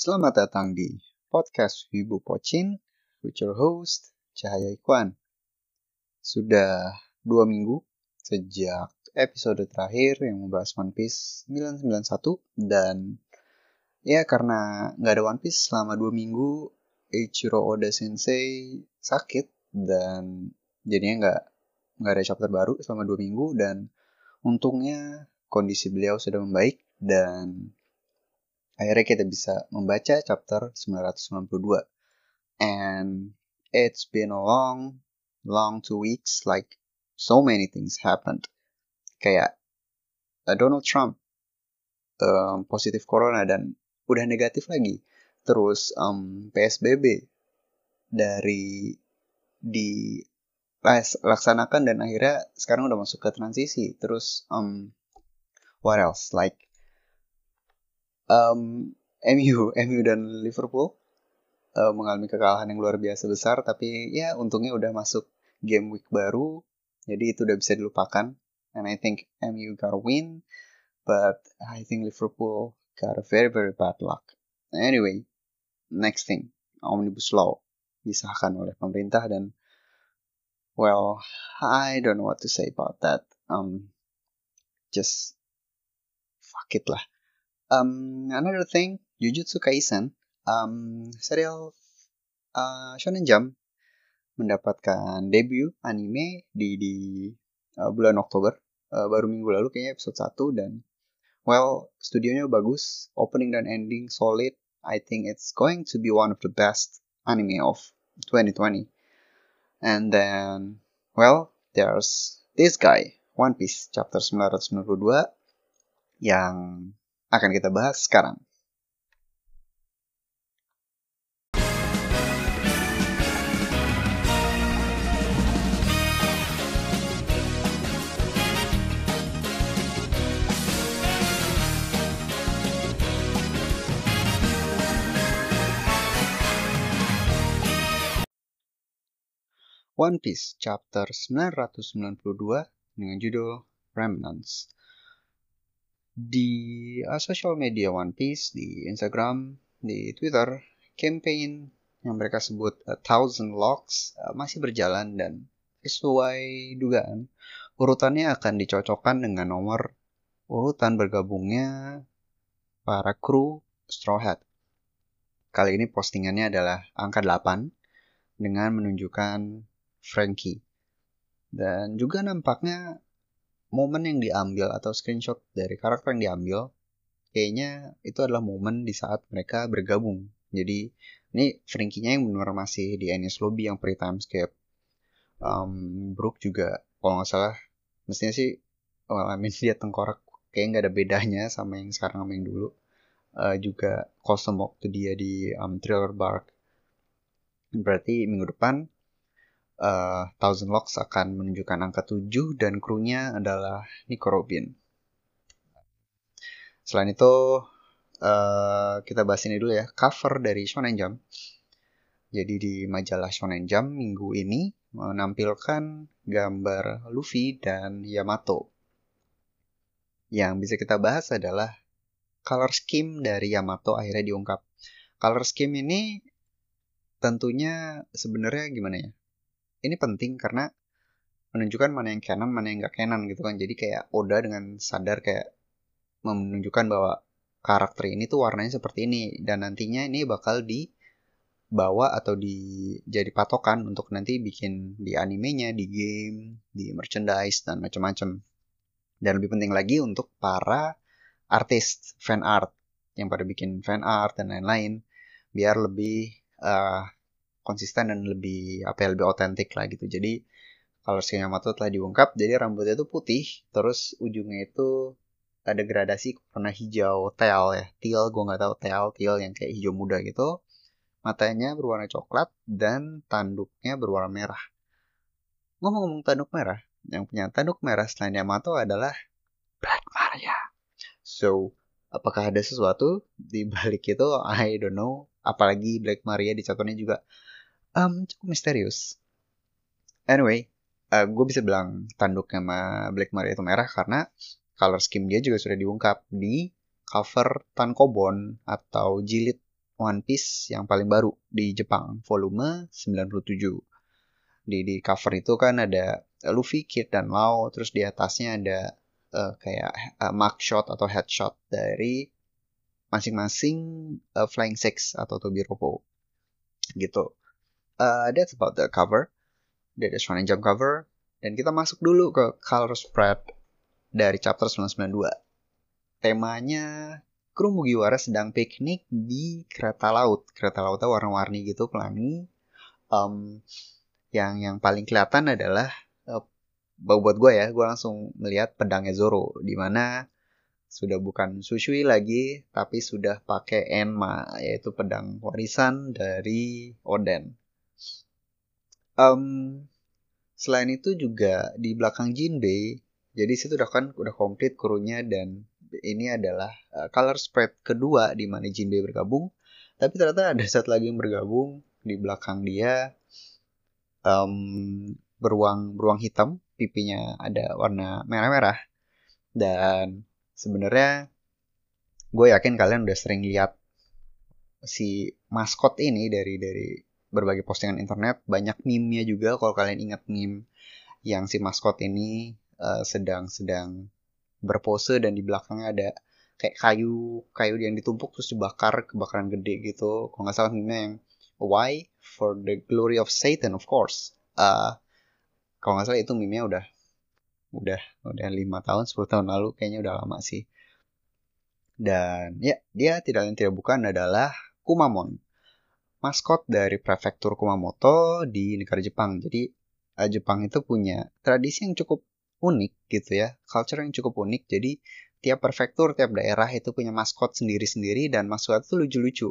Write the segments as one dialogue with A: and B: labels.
A: Selamat datang di podcast Wibu Pocin, your host Cahaya Ikwan. Sudah dua minggu sejak episode terakhir yang membahas One Piece 991 dan ya karena nggak ada One Piece selama dua minggu Ichiro Oda Sensei sakit dan jadinya nggak nggak ada chapter baru selama dua minggu dan untungnya kondisi beliau sudah membaik dan akhirnya kita bisa membaca chapter 992. And it's been a long, long two weeks, like so many things happened. Kayak uh, Donald Trump um, positif corona dan udah negatif lagi. Terus um, PSBB dari di laksanakan dan akhirnya sekarang udah masuk ke transisi. Terus um, what else? Like um, MU, MU dan Liverpool uh, mengalami kekalahan yang luar biasa besar, tapi ya untungnya udah masuk game week baru, jadi itu udah bisa dilupakan. And I think MU got a win, but I think Liverpool got a very very bad luck. Anyway, next thing, Omnibus Law disahkan oleh pemerintah dan well, I don't know what to say about that. Um, just fuck it lah. Um, another thing, Jujutsu Kaisen, um, serial uh, Shonen Jump mendapatkan debut anime di di uh, bulan Oktober, uh, baru minggu lalu kayaknya episode 1 dan well, studionya bagus, opening dan ending solid. I think it's going to be one of the best anime of 2020. And then, well, there's this guy, One Piece chapter 992 yang akan kita bahas sekarang. One Piece chapter 992 dengan judul Remnants di uh, social media One Piece, di Instagram, di Twitter, campaign yang mereka sebut A Thousand Locks uh, masih berjalan dan sesuai dugaan, urutannya akan dicocokkan dengan nomor urutan bergabungnya para kru Straw Hat. Kali ini postingannya adalah angka 8 dengan menunjukkan Frankie. Dan juga nampaknya momen yang diambil atau screenshot dari karakter yang diambil kayaknya itu adalah momen di saat mereka bergabung. Jadi ini Frankie-nya yang benar masih di Enies Lobby yang pre timescape. Um, Brook juga kalau nggak salah mestinya sih well, I mean, dia tengkorak kayak nggak ada bedanya sama yang sekarang sama yang dulu. Uh, juga kostum waktu dia di um, Thriller Bark. Berarti minggu depan uh, Thousand Locks akan menunjukkan angka 7 dan krunya adalah Nico Robin. Selain itu, uh, kita bahas ini dulu ya, cover dari Shonen Jump. Jadi di majalah Shonen Jump minggu ini menampilkan gambar Luffy dan Yamato. Yang bisa kita bahas adalah color scheme dari Yamato akhirnya diungkap. Color scheme ini tentunya sebenarnya gimana ya? Ini penting karena menunjukkan mana yang canon, mana yang nggak canon gitu kan. Jadi kayak Oda dengan sadar kayak menunjukkan bahwa karakter ini tuh warnanya seperti ini dan nantinya ini bakal dibawa atau di jadi patokan untuk nanti bikin di animenya, di game, di merchandise dan macam-macam. Dan lebih penting lagi untuk para artis fan art yang pada bikin fan art dan lain-lain biar lebih uh, konsisten dan lebih apa ya lebih otentik lah gitu. Jadi kalau Yamato telah diungkap, jadi rambutnya itu putih, terus ujungnya itu ada gradasi warna hijau teal ya, teal gue nggak tahu teal teal yang kayak hijau muda gitu. Matanya berwarna coklat dan tanduknya berwarna merah. Ngomong-ngomong tanduk merah, yang punya tanduk merah selain Yamato adalah Black Maria. So, apakah ada sesuatu di balik itu? I don't know. Apalagi Black Maria di chapternya juga um, cukup misterius. Anyway, uh, gue bisa bilang tanduk sama Black Maria itu merah karena color scheme dia juga sudah diungkap di cover Tankobon atau jilid One Piece yang paling baru di Jepang, volume 97. Di, di cover itu kan ada Luffy, Kid, dan Lau, terus di atasnya ada uh, kayak uh, mark shot atau headshot dari masing-masing uh, Flying Six atau Tobiropo gitu. Uh, that's about the cover. Dari Shonen Jump cover. Dan kita masuk dulu ke color spread dari chapter 992. Temanya kru Mugiwara sedang piknik di kereta laut. Kereta lautnya warna-warni gitu, pelangi. Um, yang yang paling kelihatan adalah uh, buat gue ya, gue langsung melihat pedangnya Zoro, di mana sudah bukan Sushui lagi, tapi sudah pakai Enma, yaitu pedang warisan dari Oden. Um, selain itu juga di belakang Jinbei, jadi situ udah kan udah komplit krunya dan ini adalah uh, color spread kedua di mana Jinbei bergabung. Tapi ternyata ada satu lagi yang bergabung di belakang dia um, beruang beruang hitam, pipinya ada warna merah-merah. Dan sebenarnya gue yakin kalian udah sering lihat si maskot ini dari dari berbagai postingan internet banyak meme-nya juga kalau kalian ingat meme yang si maskot ini uh, sedang sedang berpose dan di belakangnya ada kayak kayu kayu yang ditumpuk terus dibakar kebakaran gede gitu. Kalau nggak salah meme yang why for the glory of Satan of course. Uh, kalau nggak salah itu meme udah udah udah lima tahun 10 tahun lalu kayaknya udah lama sih. Dan ya dia tidak lain tidak bukan adalah Kumamon maskot dari prefektur Kumamoto di negara Jepang jadi uh, Jepang itu punya tradisi yang cukup unik gitu ya, culture yang cukup unik. Jadi tiap prefektur, tiap daerah itu punya maskot sendiri-sendiri dan maskot itu lucu-lucu.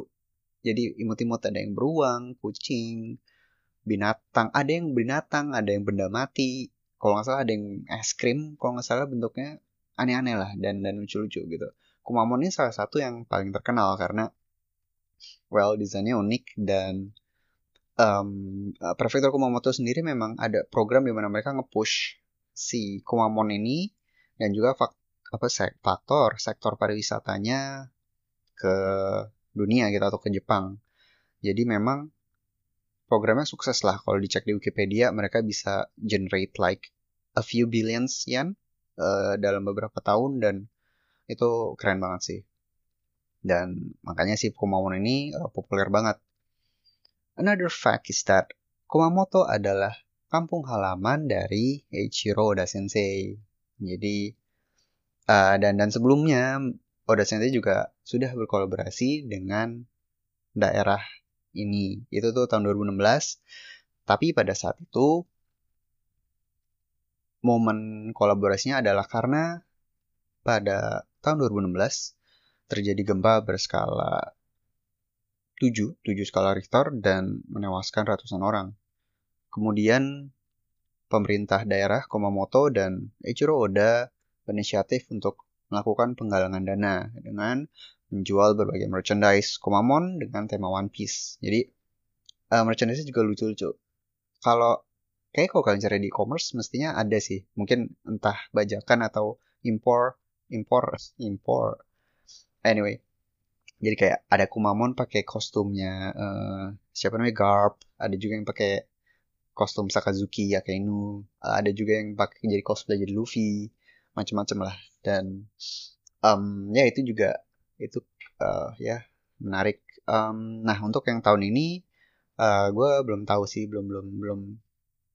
A: Jadi imut-imut ada yang beruang, kucing, binatang, ada yang binatang, ada yang benda mati. Kalau nggak salah ada yang es krim, kalau nggak salah bentuknya aneh-aneh lah dan dan lucu-lucu gitu. Kumamon ini salah satu yang paling terkenal karena well desainnya unik dan um, prefektur Kumamoto sendiri memang ada program di mana mereka nge-push si Kumamon ini dan juga fak apa faktor sektor pariwisatanya ke dunia gitu atau ke Jepang. Jadi memang programnya sukses lah kalau dicek di Wikipedia mereka bisa generate like a few billions yen uh, dalam beberapa tahun dan itu keren banget sih. Dan makanya si Kumamon ini uh, populer banget. Another fact is that Kumamoto adalah kampung halaman dari Eiichiro Oda Sensei. Jadi uh, dan dan sebelumnya Oda Sensei juga sudah berkolaborasi dengan daerah ini. Itu tuh tahun 2016. Tapi pada saat itu momen kolaborasinya adalah karena pada tahun 2016 terjadi gempa berskala 7, 7 skala Richter dan menewaskan ratusan orang. Kemudian pemerintah daerah Kumamoto dan Eiichiro Oda berinisiatif untuk melakukan penggalangan dana dengan menjual berbagai merchandise Kumamon dengan tema One Piece. Jadi uh, merchandise juga lucu-lucu. Kalau kayak kalau kalian cari di e-commerce mestinya ada sih. Mungkin entah bajakan atau impor, impor, impor. Anyway, jadi kayak ada Kumamon pakai kostumnya uh, siapa namanya Garp, ada juga yang pakai kostum Sakazuki Akainu uh, ada juga yang pakai jadi cosplay jadi Luffy macam-macam lah. Dan um, ya itu juga itu uh, ya menarik. Um, nah untuk yang tahun ini uh, gue belum tahu sih belum belum belum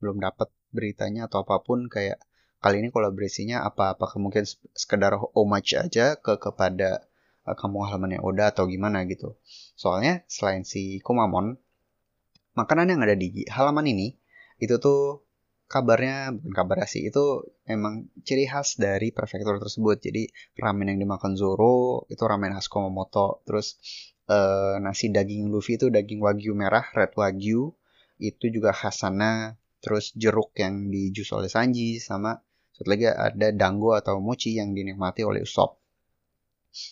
A: belum dapat beritanya atau apa pun. Kayak kali ini kolaborasinya apa? Apakah mungkin sekedar homage aja ke kepada uh, kampung halamannya Oda atau gimana gitu. Soalnya selain si Kumamon makanan yang ada di halaman ini itu tuh kabarnya bukan kabar sih itu emang ciri khas dari prefektur tersebut. Jadi ramen yang dimakan Zoro itu ramen khas Kumamoto. Terus uh, nasi daging Luffy itu daging wagyu merah red wagyu. Itu juga khas sana. Terus jeruk yang dijus oleh Sanji sama satu lagi ada dango atau mochi yang dinikmati oleh Usopp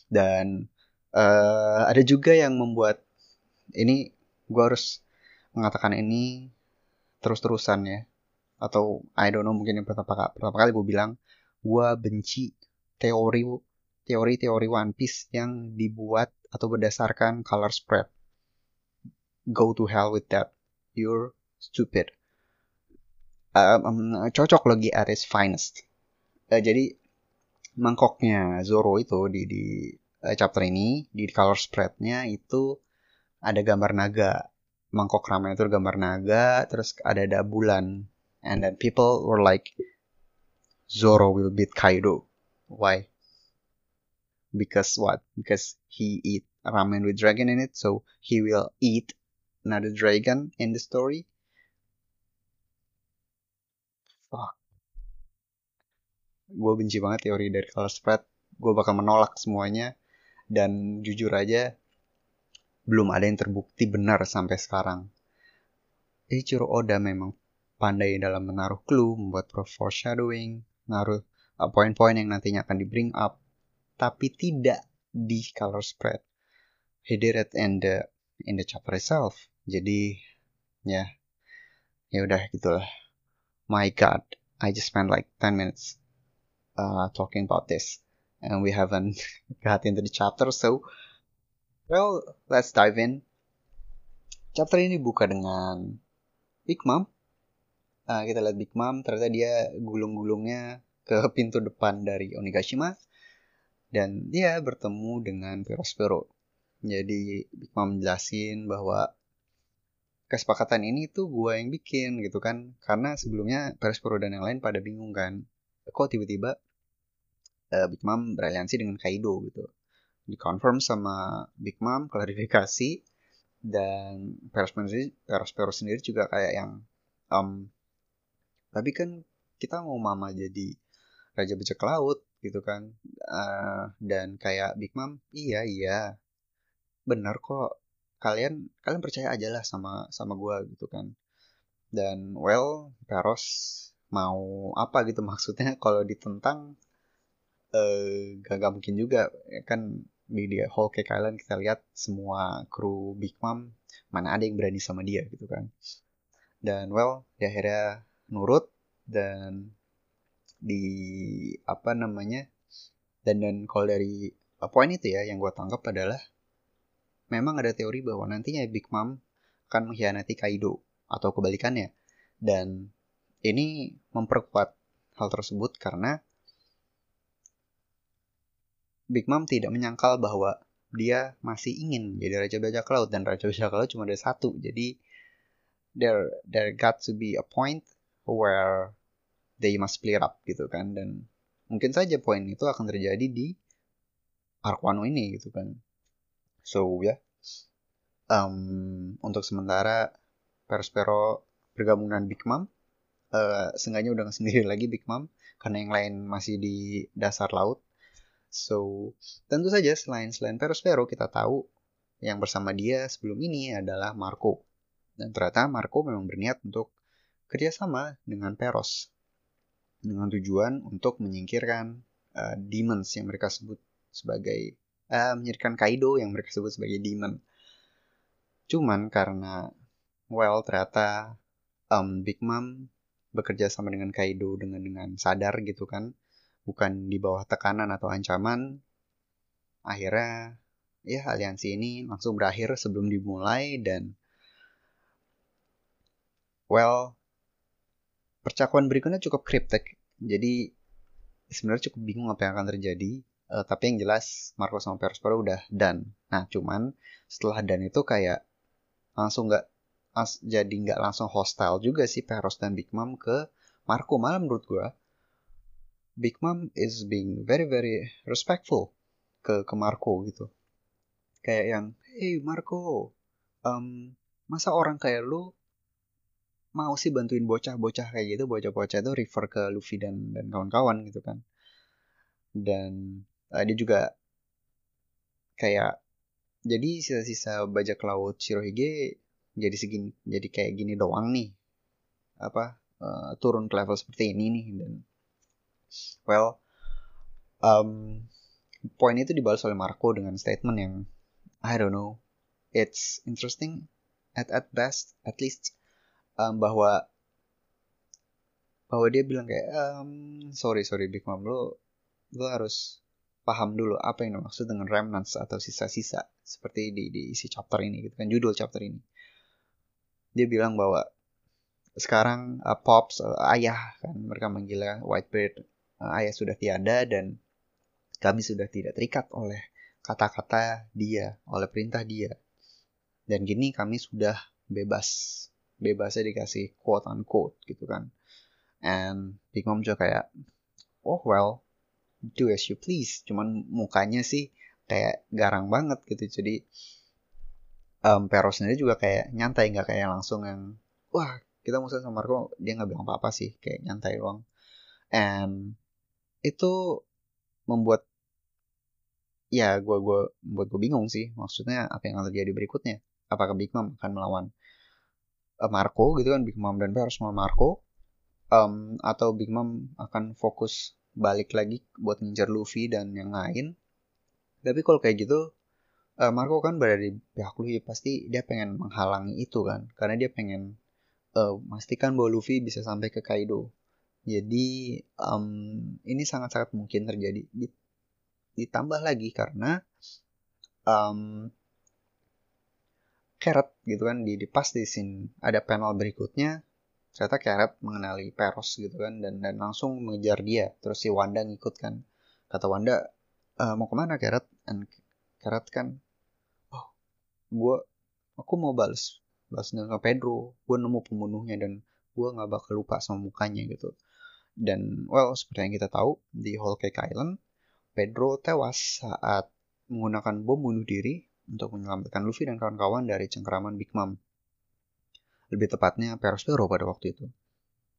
A: dan uh, ada juga yang membuat ini gue harus mengatakan ini terus-terusan ya. Atau I don't know mungkin yang pertama, pertama kali gue bilang gue benci teori teori-teori One Piece yang dibuat atau berdasarkan color spread. Go to hell with that. You're stupid. Um, um, cocok lagi at its finest. Uh, jadi mangkoknya Zoro itu di di uh, chapter ini di color spreadnya itu ada gambar naga. Mangkok ramen itu gambar naga terus ada ada bulan and then people were like Zoro will beat Kaido. Why? Because what? Because he eat ramen with dragon in it so he will eat another dragon in the story. Fuck gue benci banget teori dari color spread gue bakal menolak semuanya dan jujur aja belum ada yang terbukti benar sampai sekarang. Eiichiro Oda memang pandai dalam menaruh clue, membuat foreshadowing, naruh uh, poin-poin yang nantinya akan di bring up, tapi tidak di color spread. He did it in the in the chapter itself. Jadi ya ya udah gitulah. My God, I just spent like 10 minutes uh, talking about this, and we haven't got into the chapter, so Well, let's dive in. Chapter ini buka dengan Big Mom. Uh, kita lihat Big Mom, ternyata dia gulung-gulungnya ke pintu depan dari Onigashima. Dan dia bertemu dengan Perospero. Jadi Big Mom jelasin bahwa kesepakatan ini tuh gue yang bikin gitu kan. Karena sebelumnya Perospero dan yang lain pada bingung kan. Kok tiba-tiba uh, Big Mom beraliansi dengan Kaido gitu. Dikonfirm sama Big Mom klarifikasi dan Perospero sendiri, sendiri juga kayak yang um, tapi kan kita mau mama jadi raja bajak laut gitu kan. Uh, dan kayak Big Mom iya iya. Benar kok. Kalian kalian percaya aja lah sama sama gue gitu kan. Dan well Peros mau apa gitu maksudnya. Kalau ditentang eh gak, gak mungkin juga. Ya kan di dia Whole Cake Island kita lihat semua kru Big Mom mana ada yang berani sama dia gitu kan. Dan well dia akhirnya nurut dan di apa namanya dan dan kalau dari uh, poin itu ya yang gue tangkap adalah memang ada teori bahwa nantinya Big Mom akan mengkhianati Kaido atau kebalikannya. Dan ini memperkuat hal tersebut karena Big Mom tidak menyangkal bahwa dia masih ingin jadi raja bajak laut dan raja bajak laut cuma ada satu. Jadi there there got to be a point where they must split up gitu kan dan mungkin saja poin itu akan terjadi di Arkwano ini gitu kan. So ya yeah. um, untuk sementara Perspero bergabung dengan Big Mom uh, sengaja udah sendiri lagi Big Mom karena yang lain masih di dasar laut So, tentu saja selain selain Perospero kita tahu yang bersama dia sebelum ini adalah Marco. Dan ternyata Marco memang berniat untuk kerjasama dengan Peros dengan tujuan untuk menyingkirkan uh, demons yang mereka sebut sebagai uh, menyingkirkan Kaido yang mereka sebut sebagai demon. Cuman karena well ternyata um, Big Mom bekerja sama dengan Kaido dengan dengan sadar gitu kan bukan di bawah tekanan atau ancaman, akhirnya ya aliansi ini langsung berakhir sebelum dimulai dan well percakapan berikutnya cukup kriptik jadi sebenarnya cukup bingung apa yang akan terjadi uh, tapi yang jelas Marco sama Perospero udah done. Nah cuman setelah done itu kayak langsung nggak jadi nggak langsung hostile juga sih Peros dan Big Mom ke Marco malah menurut gue Big Mom is being very very respectful ke ke Marco gitu. Kayak yang, hey Marco, um, masa orang kayak lu mau sih bantuin bocah-bocah kayak gitu, bocah-bocah itu refer ke Luffy dan dan kawan-kawan gitu kan. Dan uh, dia juga kayak jadi sisa-sisa bajak laut Shirohige jadi segini jadi kayak gini doang nih apa uh, turun ke level seperti ini nih dan Well, um, poin itu dibalas oleh Marco dengan statement yang I don't know, it's interesting at at best, at least um, bahwa bahwa dia bilang kayak um, sorry sorry Big Mom lo lo harus paham dulu apa yang dimaksud dengan remnants atau sisa-sisa seperti di di isi chapter ini gitu kan judul chapter ini. Dia bilang bahwa sekarang uh, Pops uh, ayah kan mereka manggilnya Whitebeard ayah sudah tiada dan kami sudah tidak terikat oleh kata-kata dia, oleh perintah dia. Dan gini kami sudah bebas. Bebasnya dikasih quote unquote gitu kan. And Big Mom juga kayak, oh well, do as you please. Cuman mukanya sih kayak garang banget gitu. Jadi um, Pero sendiri juga kayak nyantai nggak kayak langsung yang wah kita musuh sama Marco dia nggak bilang apa-apa sih kayak nyantai doang and itu membuat ya gue gue buat gue bingung sih. Maksudnya apa yang akan terjadi berikutnya? Apakah Big Mom akan melawan uh, Marco gitu kan? Big Mom dan harus melawan Marco. Um, atau Big Mom akan fokus balik lagi buat ngejar Luffy dan yang lain. Tapi kalau kayak gitu uh, Marco kan berada di pihak Luffy pasti dia pengen menghalangi itu kan? Karena dia pengen uh, memastikan bahwa Luffy bisa sampai ke Kaido. Jadi um, ini sangat-sangat mungkin terjadi. Ditambah lagi karena um, Carrot gitu kan di, di pas di scene ada panel berikutnya ternyata Carrot mengenali Peros gitu kan dan dan langsung mengejar dia. Terus si Wanda ngikut kan. Kata Wanda e, mau ke mana Carrot? Dan Carrot kan oh gue aku mau balas balas sama Pedro. Gue nemu pembunuhnya dan gue nggak bakal lupa sama mukanya gitu dan well seperti yang kita tahu di Whole Cake Island Pedro tewas saat menggunakan bom bunuh diri untuk menyelamatkan Luffy dan kawan-kawan dari cengkeraman Big Mom. Lebih tepatnya Perospero pada waktu itu.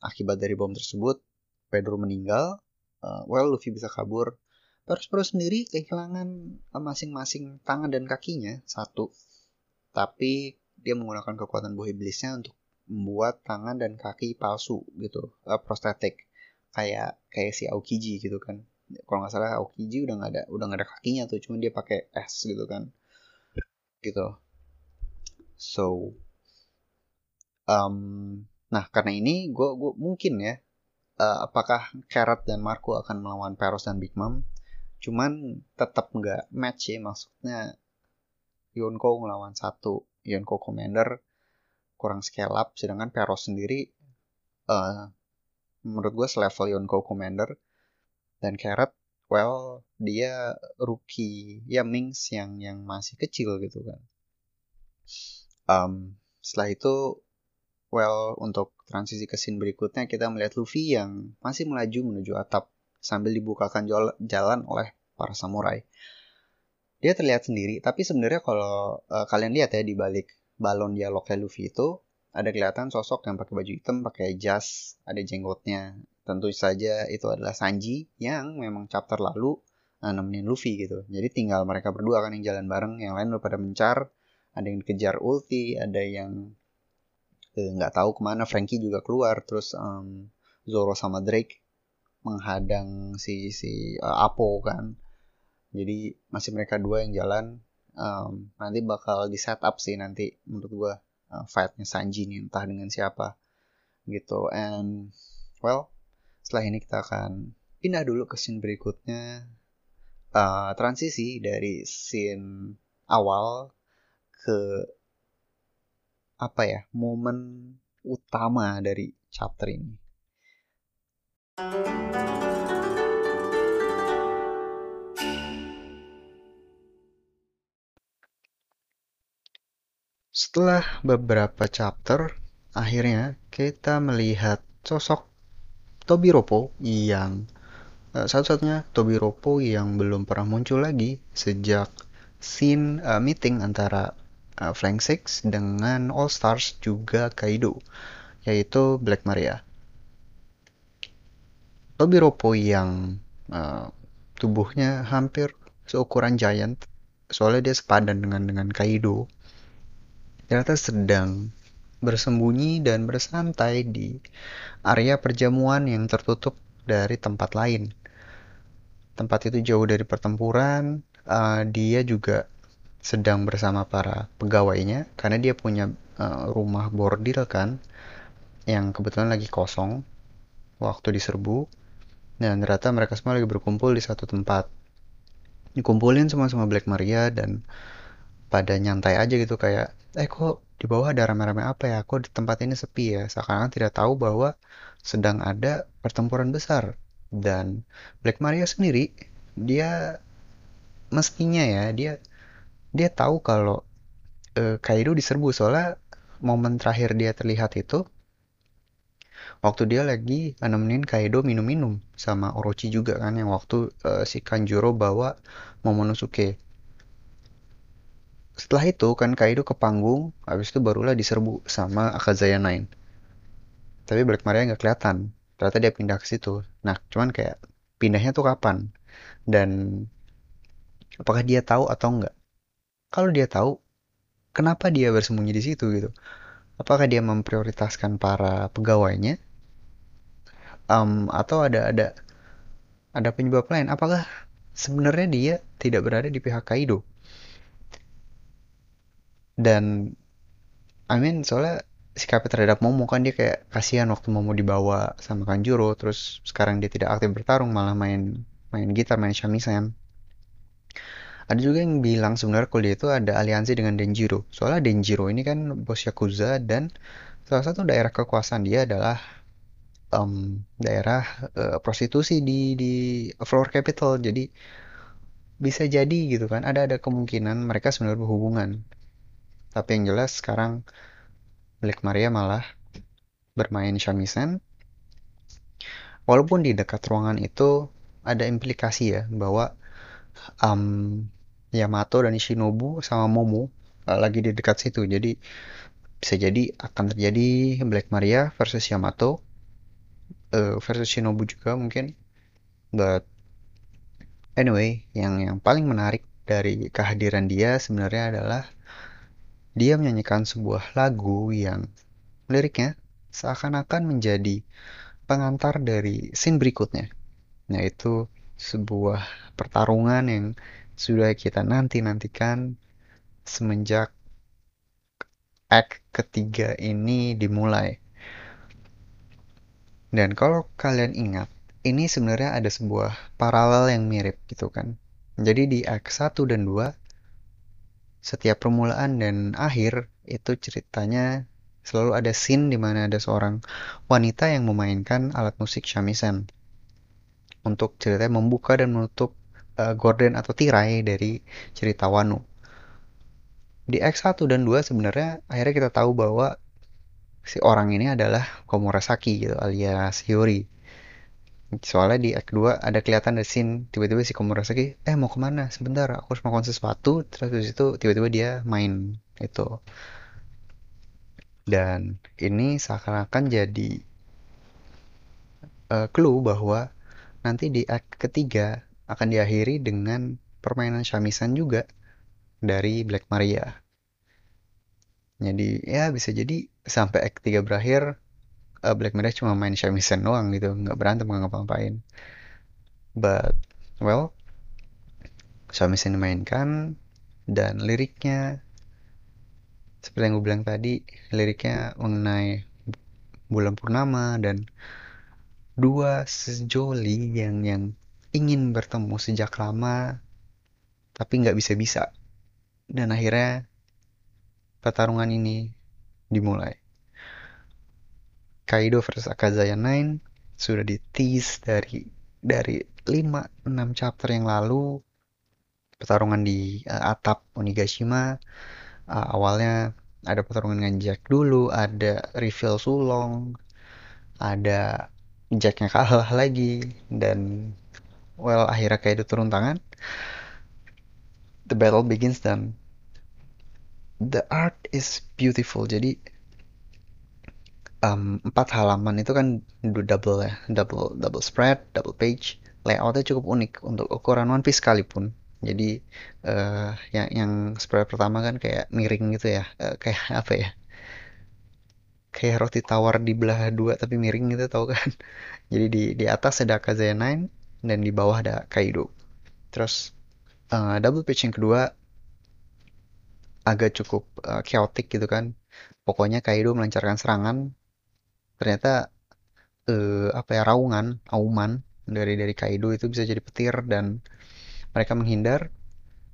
A: Akibat dari bom tersebut, Pedro meninggal, uh, well Luffy bisa kabur. Perospero sendiri kehilangan masing-masing tangan dan kakinya, satu. Tapi dia menggunakan kekuatan buah iblisnya untuk membuat tangan dan kaki palsu gitu uh, prostetik kayak kayak si Aokiji gitu kan. Kalau nggak salah Aokiji udah nggak ada udah nggak ada kakinya tuh cuma dia pakai S gitu kan. Gitu. So um, nah karena ini gue gue mungkin ya uh, apakah Carrot dan Marco akan melawan Peros dan Big Mom? Cuman tetap nggak match ya maksudnya Yonko ngelawan satu Yonko Commander kurang scale up sedangkan Peros sendiri uh, menurut gue selevel Yonko Commander dan Carrot well dia rookie ya Mings yang yang masih kecil gitu kan. Um, setelah itu well untuk transisi ke scene berikutnya kita melihat Luffy yang masih melaju menuju atap sambil dibukakan jalan oleh para samurai. Dia terlihat sendiri tapi sebenarnya kalau uh, kalian lihat ya di balik balon dialognya Luffy itu ada kelihatan sosok yang pakai baju hitam pakai jas ada jenggotnya. Tentu saja itu adalah Sanji yang memang chapter lalu uh, nemenin Luffy gitu. Jadi tinggal mereka berdua kan yang jalan bareng yang lain udah pada mencar. Ada yang dikejar ulti ada yang eh, nggak tahu ke mana Frankie juga keluar. Terus um, Zoro sama Drake menghadang si si uh, Apo kan. Jadi masih mereka dua yang jalan um, nanti bakal di setup sih nanti menurut gue uh, fightnya Sanji nih entah dengan siapa gitu and well setelah ini kita akan pindah dulu ke scene berikutnya uh, transisi dari scene awal ke apa ya momen utama dari chapter ini. Setelah beberapa chapter, akhirnya kita melihat sosok Tobiropo yang uh, satu-satunya Tobiropo yang belum pernah muncul lagi sejak scene uh, meeting antara uh, Flank Six dengan All Stars juga Kaido, yaitu Black Maria. Tobiropo yang uh, tubuhnya hampir seukuran giant, soalnya dia sepadan dengan dengan Kaido ternyata sedang bersembunyi dan bersantai di area perjamuan yang tertutup dari tempat lain. Tempat itu jauh dari pertempuran, uh, dia juga sedang bersama para pegawainya karena dia punya uh, rumah bordil kan yang kebetulan lagi kosong waktu diserbu dan ternyata mereka semua lagi berkumpul di satu tempat dikumpulin semua sama Black Maria dan pada nyantai aja gitu kayak eh kok di bawah ada rame-rame apa ya? Kok di tempat ini sepi ya? Seakan-akan tidak tahu bahwa sedang ada pertempuran besar. Dan Black Maria sendiri dia mestinya ya dia dia tahu kalau uh, Kaido diserbu. Soalnya momen terakhir dia terlihat itu waktu dia lagi nemenin Kaido minum-minum sama Orochi juga kan yang waktu uh, si Kanjuro bawa Momonosuke setelah itu kan Kaido ke panggung habis itu barulah diserbu sama Akazaya Nine tapi Black Maria nggak kelihatan. Ternyata dia pindah ke situ. Nah cuman kayak pindahnya tuh kapan? Dan apakah dia tahu atau enggak kalau dia tahu kenapa dia bersembunyi di situ gitu? Apakah dia memprioritaskan para pegawainya? Um, atau ada ada ada penyebab lain? Apakah sebenarnya dia tidak berada di pihak Kaido dan I mean soalnya sikapnya terhadap Momo kan dia kayak kasihan waktu Momo dibawa sama Kanjuro terus sekarang dia tidak aktif bertarung malah main main gitar main shamisen. Ada juga yang bilang sebenarnya kalau dia itu ada aliansi dengan Denjiro. Soalnya Denjiro ini kan bos Yakuza dan salah satu daerah kekuasaan dia adalah um, daerah uh, prostitusi di di floor capital. Jadi bisa jadi gitu kan ada ada kemungkinan mereka sebenarnya berhubungan tapi yang jelas sekarang Black Maria malah bermain shamisen. Walaupun di dekat ruangan itu ada implikasi ya bahwa um, Yamato dan Shinobu sama Momo uh, lagi di dekat situ. Jadi bisa jadi akan terjadi Black Maria versus Yamato uh, versus Shinobu juga mungkin. But anyway, yang yang paling menarik dari kehadiran dia sebenarnya adalah dia menyanyikan sebuah lagu yang liriknya seakan-akan menjadi pengantar dari scene berikutnya, yaitu sebuah pertarungan yang sudah kita nanti-nantikan semenjak act ketiga ini dimulai. Dan kalau kalian ingat, ini sebenarnya ada sebuah paralel yang mirip gitu kan. Jadi di act 1 dan 2 setiap permulaan dan akhir itu ceritanya selalu ada scene di mana ada seorang wanita yang memainkan alat musik shamisen untuk ceritanya membuka dan menutup uh, gorden atau tirai dari cerita Wano. Di X1 dan 2 sebenarnya akhirnya kita tahu bahwa si orang ini adalah Komurasaki gitu alias Hiyori soalnya di act 2 ada kelihatan ada scene tiba-tiba si Komurasaki eh mau ke mana? Sebentar aku harus melakukan sesuatu. Terus di situ tiba-tiba dia main itu. Dan ini seakan-akan jadi uh, clue bahwa nanti di act ketiga akan diakhiri dengan permainan shamisen juga dari Black Maria. Jadi ya bisa jadi sampai act 3 berakhir uh, Black Mirror cuma main shamisen doang gitu. Nggak berantem nggak ngapa-ngapain. But well shamisen dimainkan dan liriknya seperti yang gue bilang tadi liriknya mengenai bulan purnama dan dua sejoli yang yang ingin bertemu sejak lama tapi nggak bisa-bisa. Dan akhirnya pertarungan ini dimulai Kaido versus Akazaya Nine sudah di tease dari dari 5 6 chapter yang lalu. Pertarungan di uh, atap Onigashima. Uh, awalnya ada pertarungan dengan Jack dulu ada reveal Sulong ada Jacknya kalah lagi dan well akhirnya Kaido turun tangan. The battle begins dan the art is beautiful. Jadi um, empat halaman itu kan double ya, double double spread, double page. Layoutnya cukup unik untuk ukuran One Piece sekalipun. Jadi uh, yang yang spread pertama kan kayak miring gitu ya, uh, kayak apa ya? Kayak roti tawar di belah dua tapi miring gitu tau kan? Jadi di di atas ada Kazaya Nine dan di bawah ada Kaido. Terus uh, double page yang kedua agak cukup uh, chaotic gitu kan. Pokoknya Kaido melancarkan serangan ternyata eh, apa ya raungan auman dari dari Kaido itu bisa jadi petir dan mereka menghindar.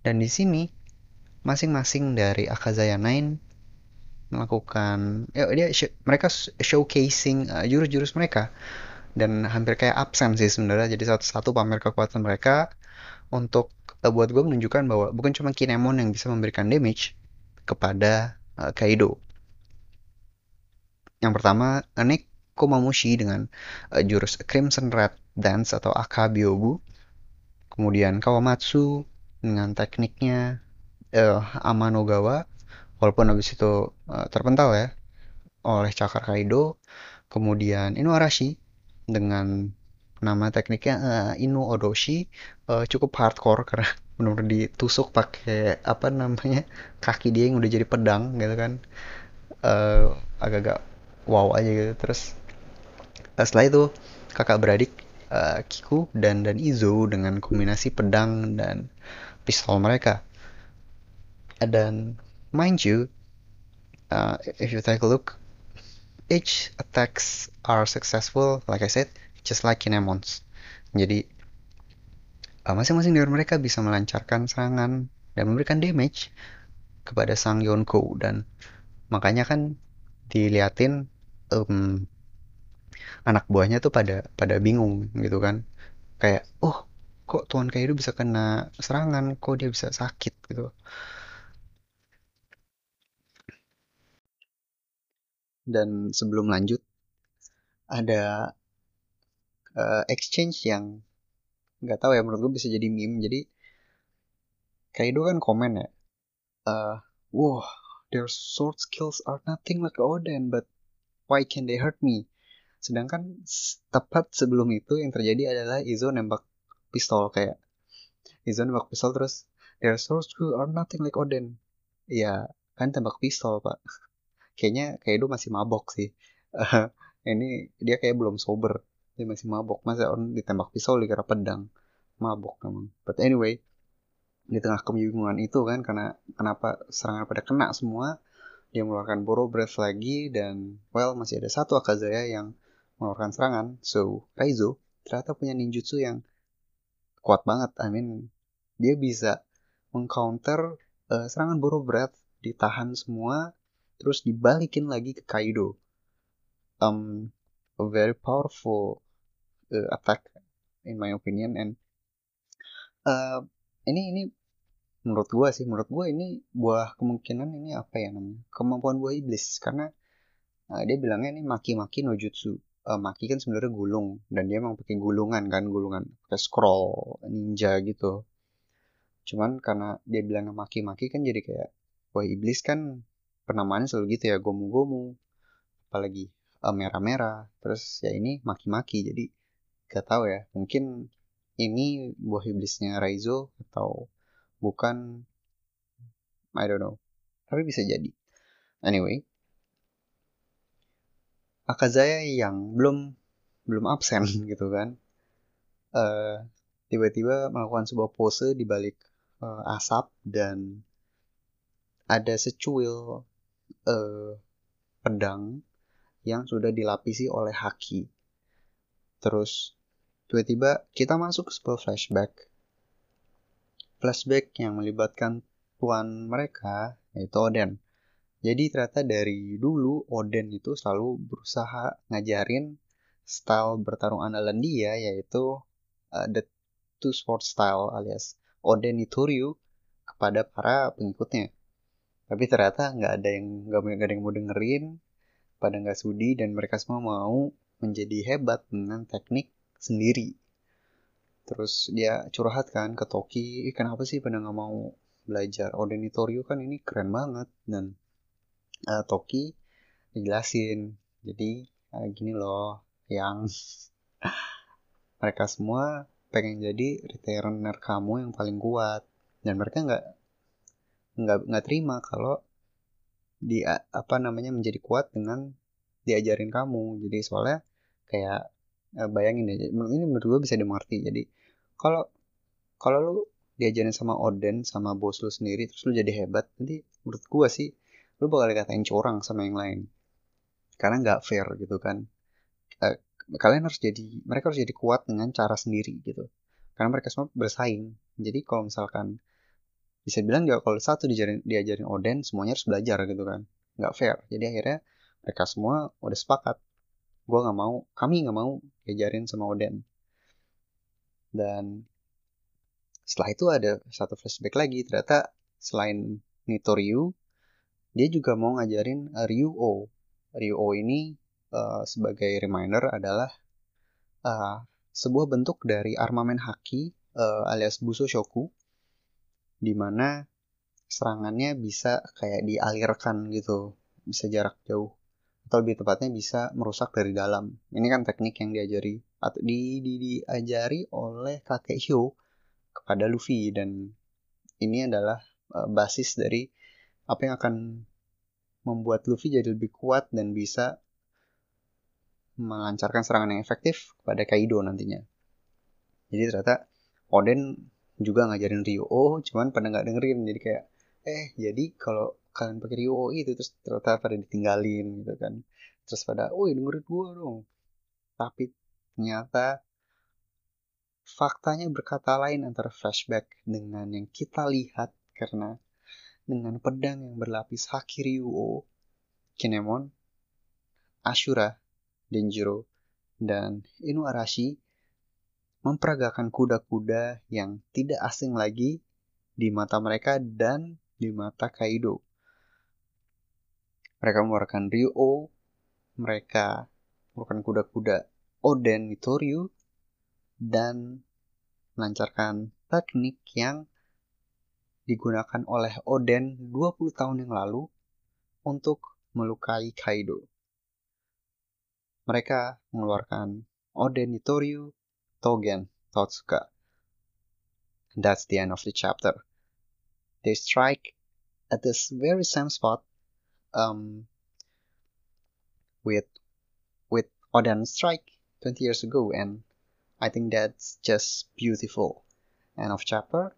A: Dan di sini masing-masing dari Akazaya Nine melakukan ya dia mereka showcasing uh, jurus-jurus mereka. Dan hampir kayak absen sih sebenarnya jadi satu-satu pamer kekuatan mereka untuk uh, buat gue menunjukkan bahwa bukan cuma Kinemon yang bisa memberikan damage kepada uh, Kaido yang pertama Nick Komamushi dengan uh, jurus Crimson Red Dance atau Akabyobu kemudian Kawamatsu dengan tekniknya uh, Amanogawa. Walaupun habis itu uh, terpental ya oleh cakar Kaido. Kemudian Inuarashi dengan nama tekniknya uh, Inu Odoshi. Uh, cukup hardcore karena benar-benar ditusuk pakai apa namanya kaki dia yang udah jadi pedang gitu kan. Uh, agak-agak wow aja gitu terus uh, setelah itu kakak beradik uh, Kiku dan dan Izo dengan kombinasi pedang dan pistol mereka dan mind you, uh, if you take a look, each attacks are successful, like I said, just like Kinemons. Jadi masing-masing dari mereka bisa melancarkan serangan dan memberikan damage kepada sang Yonko dan makanya kan diliatin um, anak buahnya tuh pada pada bingung gitu kan. Kayak oh kok Tuan Kaido bisa kena serangan? Kok dia bisa sakit? gitu. Dan sebelum lanjut ada uh, exchange yang nggak tahu ya menurut gue bisa jadi meme. Jadi Kaido kan komen ya uh, wow their sword skills are nothing like Oden but why can they hurt me? Sedangkan tepat sebelum itu yang terjadi adalah Izo nembak pistol kayak Izo nembak pistol terus their sword skills are nothing like Oden ya kan tembak pistol pak. Kayaknya kayak itu masih mabok sih. Ini dia kayak belum sober. Dia masih mabok. Masa orang ditembak pisau dikira pedang? Mabok memang. But anyway di tengah kebingungan itu kan karena kenapa serangan pada kena semua dia mengeluarkan Boro Breath lagi dan well masih ada satu Akazaya yang mengeluarkan serangan. So Raizo ternyata punya ninjutsu yang kuat banget. I mean dia bisa mengcounter uh, serangan Boro Breath ditahan semua terus dibalikin lagi ke Kaido. Um a very powerful uh, attack in my opinion. And uh, ini ini menurut gua sih menurut gua ini buah kemungkinan ini apa ya namanya? Kemampuan buah iblis. Karena uh, dia bilangnya ini maki-maki no jutsu. Uh, maki kan sebenarnya gulung. Dan dia emang pakai gulungan kan gulungan. Pakai scroll ninja gitu. Cuman karena dia bilangnya maki-maki kan jadi kayak buah iblis kan penamaannya selalu gitu ya gomu-gomu. Apalagi uh, merah-merah. Terus ya ini maki-maki. Jadi gak tahu ya. Mungkin ini buah iblisnya Raizo atau bukan I don't know tapi bisa jadi anyway Akazaya yang belum belum absen gitu kan uh, tiba-tiba melakukan sebuah pose di balik uh, asap dan ada secuil uh, pedang yang sudah dilapisi oleh haki. Terus tiba-tiba kita masuk ke sebuah flashback. Flashback yang melibatkan tuan mereka yaitu Oden. Jadi ternyata dari dulu Oden itu selalu berusaha ngajarin style bertarung andalan dia yaitu uh, the two sword style alias Oden Itoryu kepada para pengikutnya tapi ternyata nggak ada yang nggak ada yang mau dengerin pada nggak sudi dan mereka semua mau menjadi hebat dengan teknik sendiri terus dia curhat kan ke Toki eh, kenapa sih pada nggak mau belajar Odenitorio kan ini keren banget. Dan uh, Toki dijelasin jadi uh, gini loh yang mereka semua pengen jadi returner kamu yang paling kuat. Dan mereka nggak nggak nggak terima kalau di apa namanya menjadi kuat dengan diajarin kamu. Jadi soalnya kayak bayangin aja ini menurut gue bisa dimengerti. Jadi kalau kalau lu diajarin sama Oden sama bos lu sendiri terus lu jadi hebat nanti menurut gue sih lu bakal dikatain curang sama yang lain. Karena nggak fair gitu kan. Eh, kalian harus jadi mereka harus jadi kuat dengan cara sendiri gitu. Karena mereka semua bersaing. Jadi kalau misalkan bisa bilang juga kalau satu diajarin, diajarin Oden semuanya harus belajar gitu kan. Nggak fair. Jadi akhirnya mereka semua udah sepakat gue nggak mau kami nggak mau diajarin sama Oden. Dan setelah itu ada satu flashback lagi ternyata selain Nitoryu dia juga mau ngajarin Ryuo Ryuo ini uh, sebagai reminder adalah uh, sebuah bentuk dari armamen haki uh, alias buso shoku di mana serangannya bisa kayak dialirkan gitu bisa jarak jauh atau lebih tepatnya bisa merusak dari dalam ini kan teknik yang diajari atau di, di diajari oleh kakek Hyo kepada Luffy dan ini adalah uh, basis dari apa yang akan membuat Luffy jadi lebih kuat dan bisa melancarkan serangan yang efektif kepada Kaido nantinya. Jadi ternyata Oden juga ngajarin Ryo, oh, cuman pada nggak dengerin. Jadi kayak, eh jadi kalau kalian pakai Ryo itu terus ternyata pada ditinggalin gitu kan. Terus pada, oh dengerin gua dong. Tapi ternyata faktanya berkata lain antara flashback dengan yang kita lihat karena dengan pedang yang berlapis Haki Ryuo, Kinemon, Ashura, Denjiro, dan Inuarashi memperagakan kuda-kuda yang tidak asing lagi di mata mereka dan di mata Kaido. Mereka mengeluarkan Ryo, mereka mengeluarkan kuda-kuda Oden Nitoryu, dan melancarkan teknik yang digunakan oleh Oden 20 tahun yang lalu untuk melukai Kaido mereka mengeluarkan Oden Nitoryu, Togen, Totsuka. That's the end of the chapter. They strike at this very same spot um, with with Oden strike 20 years ago and I think that's just beautiful. End of chapter.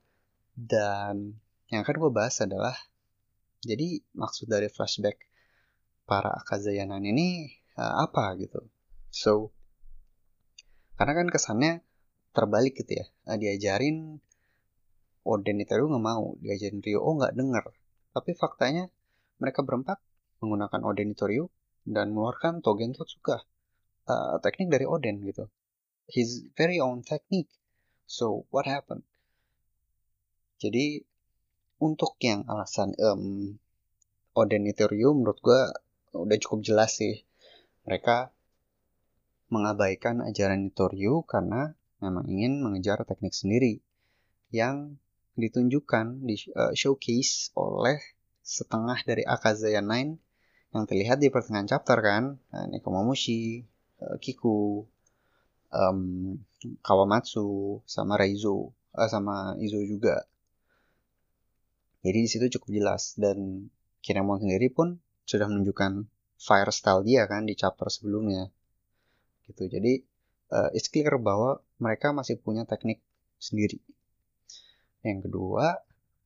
A: Dan yang akan gue bahas adalah jadi maksud dari flashback para Akazayanan ini uh, apa gitu. So, karena kan kesannya terbalik gitu ya. Uh, diajarin Oden Itaru nggak mau, diajarin Ryo oh nggak denger. Tapi faktanya mereka berempat menggunakan Oden Itorio dan mengeluarkan Togen Totsuka. Uh, teknik dari Oden gitu. His very own technique. So, what happened? Jadi, untuk yang alasan um, Oden Itorio menurut gue udah cukup jelas sih mereka mengabaikan ajaran Nitoryu karena memang ingin mengejar teknik sendiri yang ditunjukkan di uh, showcase oleh setengah dari Akazaya 9 yang terlihat di pertengahan chapter kan? Uh, Nekomamushi, uh, Kiku, um, Kawamatsu, sama Raizo, uh, sama Izo juga. Jadi di situ cukup jelas. Dan Kinemon sendiri pun sudah menunjukkan fire style dia kan di chapter sebelumnya. Gitu. Jadi uh, it's clear bahwa mereka masih punya teknik sendiri. Yang kedua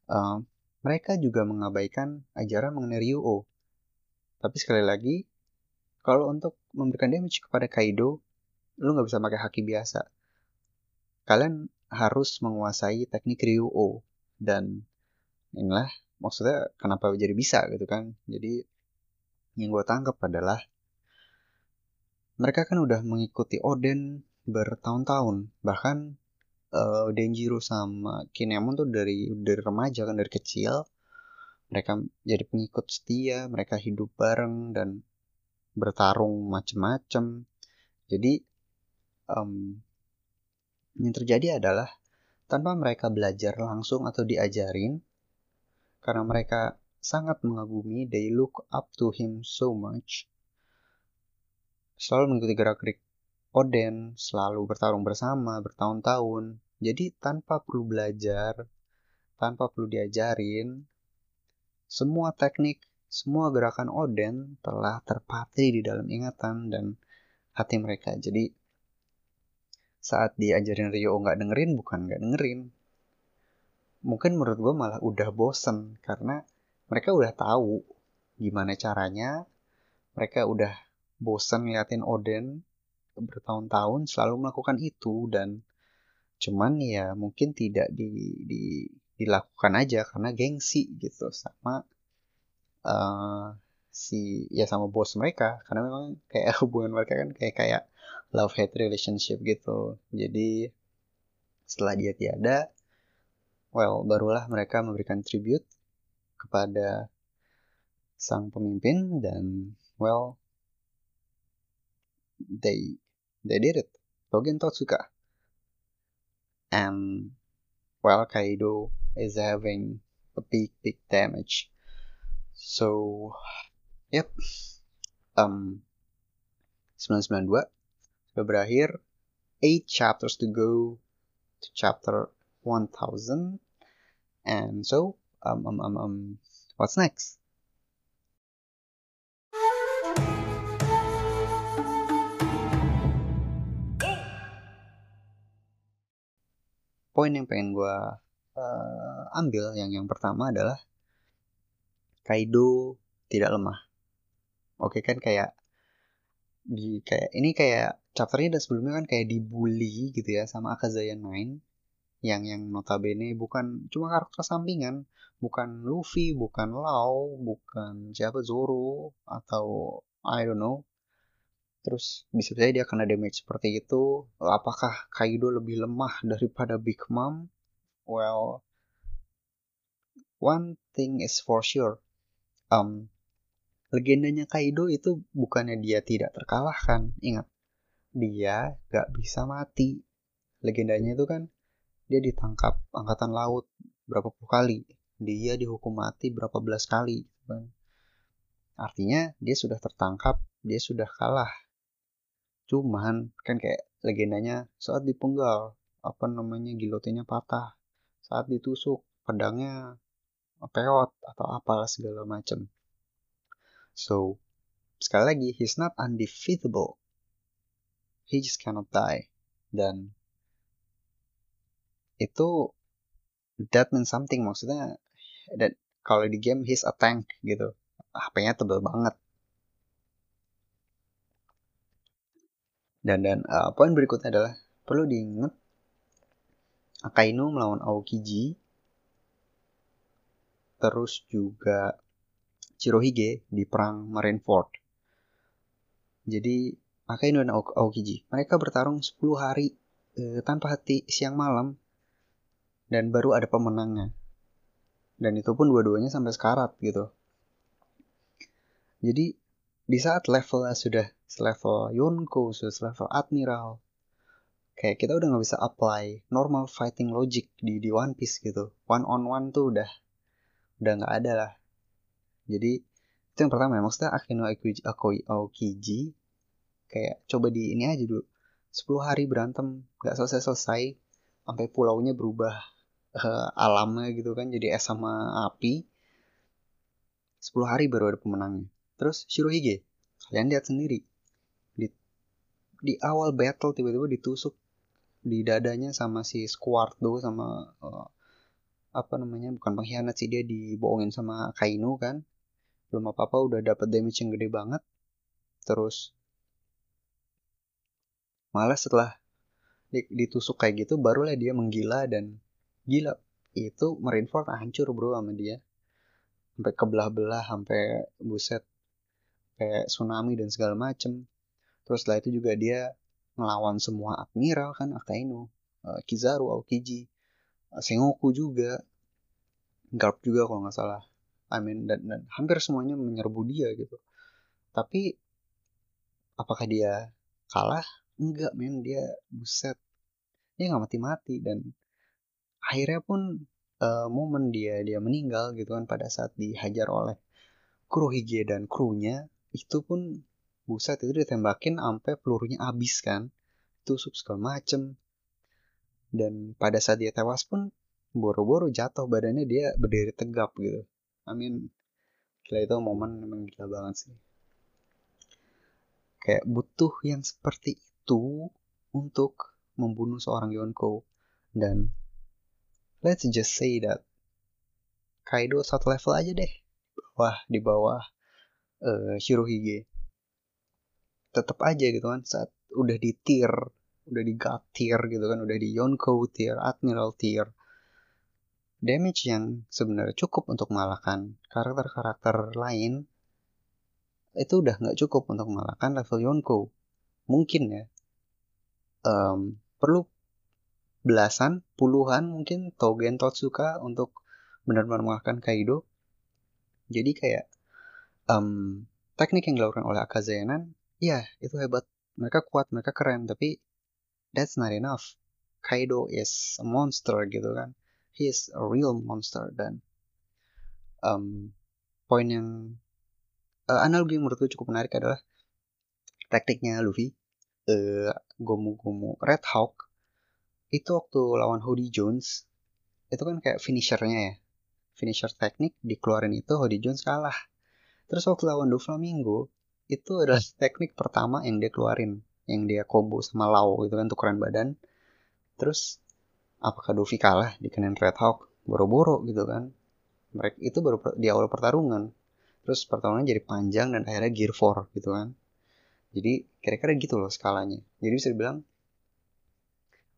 A: uh, mereka juga mengabaikan ajaran mengenai Ryuo tapi sekali lagi kalau untuk memberikan damage kepada Kaido lu nggak bisa pakai haki biasa. Kalian harus menguasai teknik Ryuo dan inilah maksudnya kenapa jadi bisa gitu kan. Jadi yang gue tangkap adalah mereka kan udah mengikuti Oden bertahun-tahun. Bahkan uh, Denjiro sama Kinemon tuh dari dari remaja kan dari kecil mereka jadi pengikut setia mereka hidup bareng dan bertarung macem-macem jadi um, yang terjadi adalah tanpa mereka belajar langsung atau diajarin karena mereka sangat mengagumi, they look up to him so much. Selalu mengikuti gerak-gerik Oden, selalu bertarung bersama bertahun-tahun. Jadi tanpa perlu belajar, tanpa perlu diajarin, semua teknik, semua gerakan Oden telah terpatri di dalam ingatan dan hati mereka. Jadi saat diajarin Rio nggak dengerin, bukan nggak dengerin. Mungkin menurut gue malah udah bosen karena mereka udah tahu gimana caranya mereka udah bosan ngeliatin Oden bertahun-tahun selalu melakukan itu dan cuman ya mungkin tidak di, di dilakukan aja karena gengsi gitu sama uh, si ya sama bos mereka. Karena memang kayak hubungan mereka kan kayak kayak love hate relationship gitu. Jadi setelah dia tiada well barulah mereka memberikan tribute kepada sang pemimpin dan well they they did it. Togen Totsuka and well Kaido is having a big big damage. So yep. Um 992 sudah berakhir. 8 chapters to go to chapter 1000 and so um, um, um, um what's next poin yang pengen gue uh, ambil. Yang yang pertama adalah Kaido tidak lemah. Oke kan kayak di kayak ini kayak chapternya dan sebelumnya kan kayak dibully gitu ya sama Akazaya Nine yang yang notabene bukan cuma karakter sampingan, bukan Luffy, bukan Lau, bukan siapa Zoro atau I don't know terus bisa saja dia kena damage seperti itu. Apakah Kaido lebih lemah daripada Big Mom? Well one thing is for sure. Um legendanya Kaido itu bukannya dia tidak terkalahkan. Ingat dia gak bisa mati. Legendanya itu kan dia ditangkap angkatan laut berapa puluh kali. Dia dihukum mati berapa belas kali artinya dia sudah tertangkap dia sudah kalah Cuman kan kayak legendanya saat dipenggal apa namanya gilotinnya patah, saat ditusuk pedangnya peot atau apalah segala macam. So sekali lagi he's not undefeatable. He just cannot die. Dan itu that means something. Maksudnya that kalau di game he's a tank gitu. HP-nya tebel banget Dan dan uh, poin berikutnya adalah perlu diingat Akainu melawan Aokiji terus juga Shirohige di perang Marineford. Jadi Akainu dan Aokiji mereka bertarung 10 hari uh, tanpa henti siang malam dan baru ada pemenangnya. Dan itu pun dua-duanya sampai sekarat gitu. Jadi di saat levelnya sudah selevel Yonko, selevel Admiral, kayak kita udah nggak bisa apply normal fighting logic di di One Piece gitu. One on one tuh udah udah nggak ada lah. Jadi itu yang pertama ya maksudnya Akino Aokiji kayak coba di ini aja dulu 10 hari berantem nggak selesai-selesai sampai pulaunya berubah uh, alamnya gitu kan jadi es sama api 10 hari baru ada pemenangnya Terus Shirohige, kalian lihat sendiri. Di, awal battle tiba-tiba ditusuk di dadanya sama si Squardo sama uh, apa namanya bukan pengkhianat sih dia dibohongin sama Kainu kan. Belum apa apa udah dapat damage yang gede banget. Terus malah setelah ditusuk kayak gitu barulah dia menggila dan gila itu Marineford hancur bro sama dia. Sampai kebelah-belah sampai buset kayak tsunami dan segala macem terus setelah itu juga dia ngelawan semua admiral kan Akainu uh, Kizaru Aokiji uh, Sengoku juga Garp juga kalau nggak salah. I mean dan, dan hampir semuanya menyerbu dia gitu. Tapi apakah dia kalah? Enggak men. Dia buset. Dia nggak mati-mati dan akhirnya pun uh, momen dia dia meninggal gitu kan pada saat dihajar oleh Kurohige dan krunya itu pun buset itu ditembakin sampai pelurunya habis kan? Tusuk segala macem. Dan pada saat dia tewas pun boro-boro jatuh badannya dia berdiri tegap gitu. Amin gila itu momen memang gila banget sih. Kayak butuh yang seperti itu untuk membunuh seorang Yonko dan let's just say that Kaido satu level aja deh bawah di bawah uh, Shirohige tetap aja gitu kan saat udah di tier udah di God tier gitu kan udah di Yonko tier Admiral tier damage yang sebenarnya cukup untuk mengalahkan karakter-karakter lain itu udah nggak cukup untuk mengalahkan level Yonko. Mungkin ya. Um, perlu belasan, puluhan mungkin Togen Totsuka untuk benar-benar mengalahkan Kaido. Jadi kayak um, teknik yang dilakukan oleh Akazayanan, ya itu hebat. Mereka kuat, mereka keren, tapi that's not enough. Kaido is a monster gitu kan. He is a real monster dan um, poin yang uh, analogi yang menurutku cukup menarik adalah taktiknya Luffy uh, Gomu Gomu Red Hawk itu waktu lawan Hody Jones itu kan kayak finishernya ya finisher teknik dikeluarin itu Hody Jones kalah terus waktu lawan Doflamingo itu adalah teknik pertama yang dia keluarin yang dia combo sama Lau gitu kan tukeran badan. Terus apakah Dovi kalah dikenain Red Hawk? Boro-boro gitu kan. Mereka itu baru di awal pertarungan. Terus pertarungan jadi panjang dan akhirnya gear 4 gitu kan. Jadi kira-kira gitu loh skalanya. Jadi bisa dibilang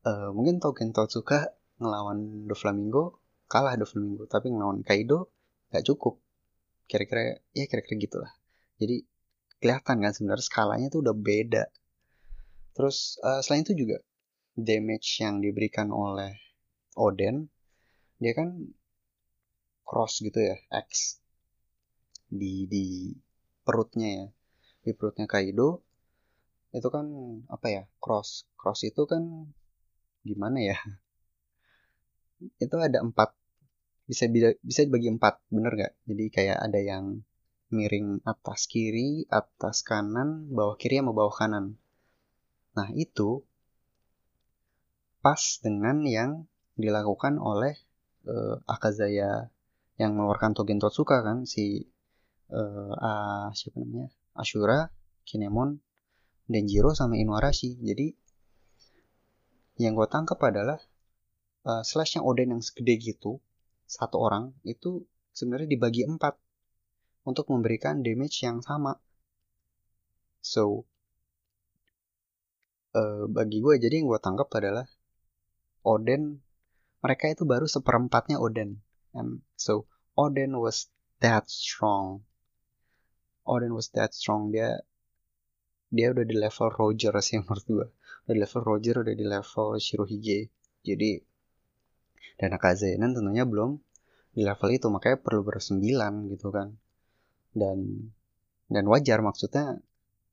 A: uh, mungkin Token Totsuka ngelawan Doflamingo kalah Doflamingo tapi ngelawan Kaido gak cukup. Kira-kira ya kira-kira gitulah jadi kelihatan kan sebenarnya skalanya tuh udah beda. Terus uh, selain itu juga damage yang diberikan oleh Oden dia kan cross gitu ya X di di perutnya ya. Di perutnya Kaido itu kan apa ya cross cross itu kan gimana ya? Itu ada empat bisa bisa dibagi empat bener gak jadi kayak ada yang miring atas kiri atas kanan bawah kiri sama bawah kanan. Nah itu pas dengan yang dilakukan oleh uh, Akazaya yang mengeluarkan Togen Totsuka kan? Si uh, uh, siapa namanya? Ashura, Kinemon, Denjiro sama Inuarashi. Jadi yang gue tangkap adalah uh, slashnya Oden yang segede gitu satu orang itu sebenarnya dibagi empat untuk memberikan damage yang sama. So uh, bagi gue jadi yang gue tangkap adalah Oden mereka itu baru seperempatnya Oden and so Oden was that strong. Oden was that strong. Dia dia udah di level Roger sih menurut gue. Udah di level Roger udah di level Shirohige. Jadi dan Akazenan tentunya belum di level itu. Makanya perlu bersembilan gitu kan dan dan wajar maksudnya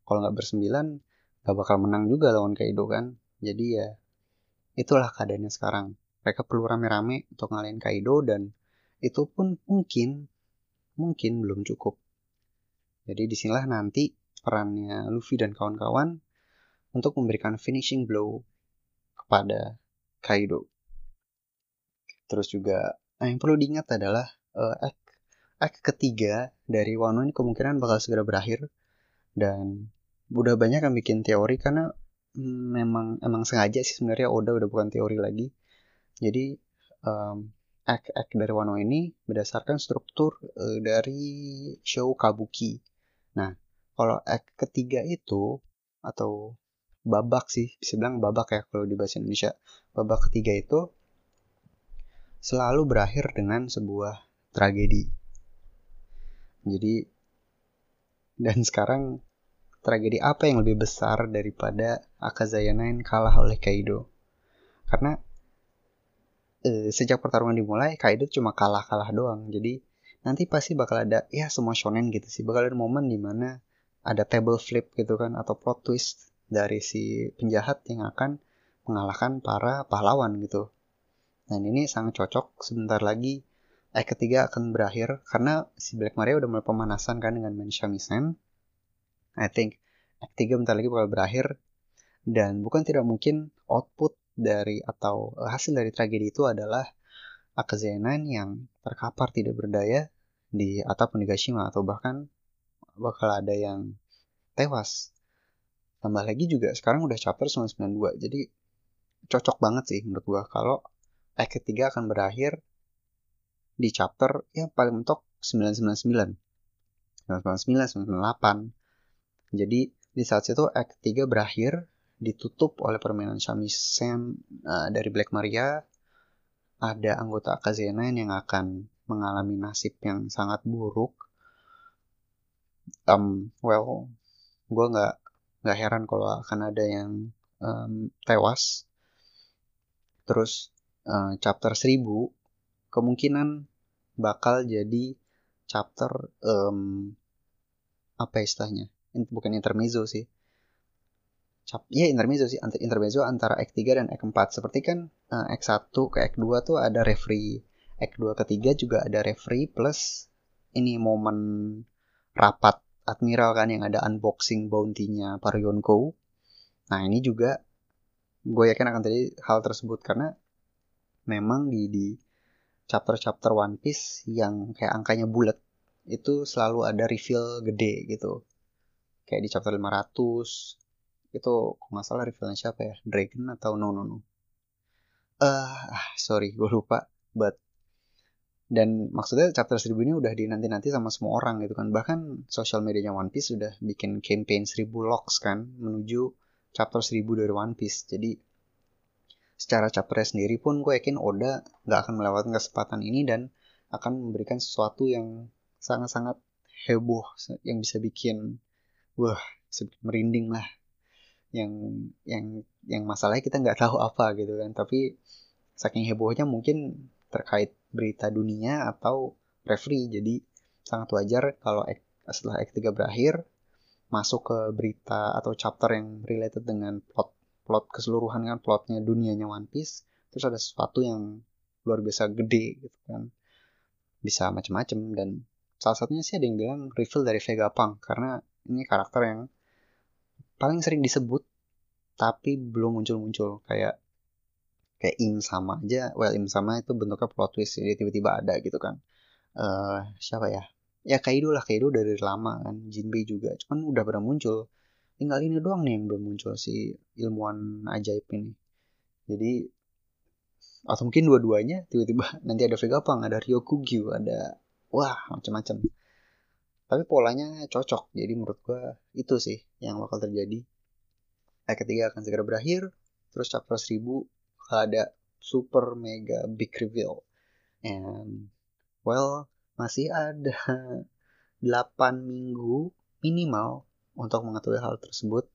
A: kalau nggak bersembilan gak bakal menang juga lawan Kaido kan. Jadi ya itulah keadaannya sekarang. Mereka perlu rame-rame untuk ngalahin Kaido dan itu pun mungkin mungkin belum cukup. Jadi di sinilah nanti perannya Luffy dan kawan-kawan untuk memberikan finishing blow kepada Kaido. Terus juga nah yang perlu diingat adalah uh, act, act ketiga dari Wano ini kemungkinan bakal segera berakhir dan udah banyak yang bikin teori karena memang emang sengaja sih sebenarnya Oda udah bukan teori lagi. Jadi um, act-act dari Wano ini berdasarkan struktur uh, dari show Kabuki. Nah, kalau act ketiga itu atau babak sih, bisa bilang babak ya kalau di bahasa Indonesia. Babak ketiga itu selalu berakhir dengan sebuah tragedi. Jadi dan sekarang tragedi apa yang lebih besar daripada Akazaya Nine kalah oleh Kaido? Karena eh, sejak pertarungan dimulai Kaido cuma kalah-kalah doang. Jadi nanti pasti bakal ada ya semua shonen gitu sih. Bakal ada momen di mana ada table flip gitu kan atau plot twist dari si penjahat yang akan mengalahkan para pahlawan gitu. Dan ini sangat cocok sebentar lagi eh ketiga akan berakhir karena si Black Maria udah mulai pemanasan kan dengan main Shamisen I think Act 3 bentar lagi bakal berakhir. Dan bukan tidak mungkin output dari atau eh, hasil dari tragedi itu adalah Akazenan yang terkapar tidak berdaya di atap Onigashima atau bahkan bakal ada yang tewas. Tambah lagi juga sekarang udah chapter 992 jadi cocok banget sih menurut gua kalau act ketiga akan berakhir di chapter ya paling mentok 999 999 998 jadi di saat itu Act 3 berakhir ditutup oleh permainan Shamisen uh, dari Black Maria. Ada anggota Akazena yang akan mengalami nasib yang sangat buruk. um, well gue nggak nggak heran kalau akan ada yang um, tewas terus uh, chapter 1000 kemungkinan bakal jadi chapter um, apa istilahnya? Bukan intermezzo sih. Cap, ya intermezzo sih intermezzo antara Act 3 dan Act 4 seperti kan uh, Act 1 ke Act 2 tuh ada referee. Act 2 ketiga juga ada referee plus ini momen rapat admiral kan yang ada unboxing bounty-nya Parionko nah ini juga gue yakin akan terjadi hal tersebut karena memang di di chapter-chapter One Piece yang kayak angkanya bulat itu selalu ada reveal gede gitu. Kayak di chapter 500 itu kok nggak salah revealnya siapa ya? Dragon atau no no no? Uh, sorry gue lupa. But dan maksudnya chapter 1000 ini udah dinanti-nanti sama semua orang gitu kan. Bahkan social medianya One Piece sudah bikin campaign 1000 locks kan menuju chapter 1000 dari One Piece. Jadi secara chapternya sendiri pun gue yakin Oda nggak akan melewatkan kesempatan ini dan akan memberikan sesuatu yang sangat-sangat heboh yang bisa bikin wah merinding lah. Yang yang yang masalahnya kita nggak tahu apa gitu kan. Tapi saking hebohnya mungkin terkait berita dunia atau referee. Jadi sangat wajar kalau setelah Act 3 berakhir masuk ke berita atau chapter yang related dengan plot plot keseluruhan kan plotnya dunianya One Piece terus ada sesuatu yang luar biasa gede gitu kan. Bisa macam-macam dan salah satunya sih ada yang bilang reveal dari Vegapunk karena ini karakter yang paling sering disebut tapi belum muncul-muncul. Kayak kayak im sama aja well im sama itu bentuknya plot twist jadi tiba-tiba ada gitu kan. Uh, siapa ya? Ya Kaido lah Kaido dari lama kan Jinbei juga. Cuman udah pernah muncul tinggal ini doang nih yang belum muncul si ilmuwan ajaib ini. Jadi atau mungkin dua-duanya tiba-tiba nanti ada Vegapunk ada Ryokugyu ada wah macam-macam. Tapi polanya cocok jadi menurut gua itu sih yang bakal terjadi. Act ketiga akan segera berakhir terus chapter 1000 ada super mega big reveal. And well masih ada 8 minggu minimal untuk mengetahui hal tersebut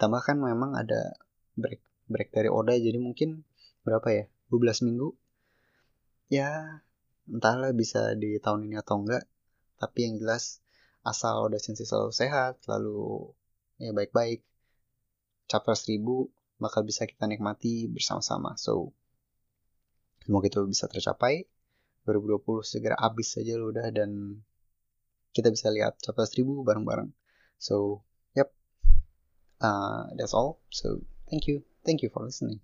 A: tambahkan memang ada break break dari Oda jadi mungkin berapa ya 12 minggu ya entahlah bisa di tahun ini atau enggak tapi yang jelas asal udah Sensei selalu sehat, selalu ya baik-baik, chapter 1000 bakal bisa kita nikmati bersama-sama. So, semoga itu bisa tercapai. 2020 segera habis saja udah dan kita bisa lihat chapter 1000 bareng-bareng. So, yep. Uh, that's all. So, thank you. Thank you for listening.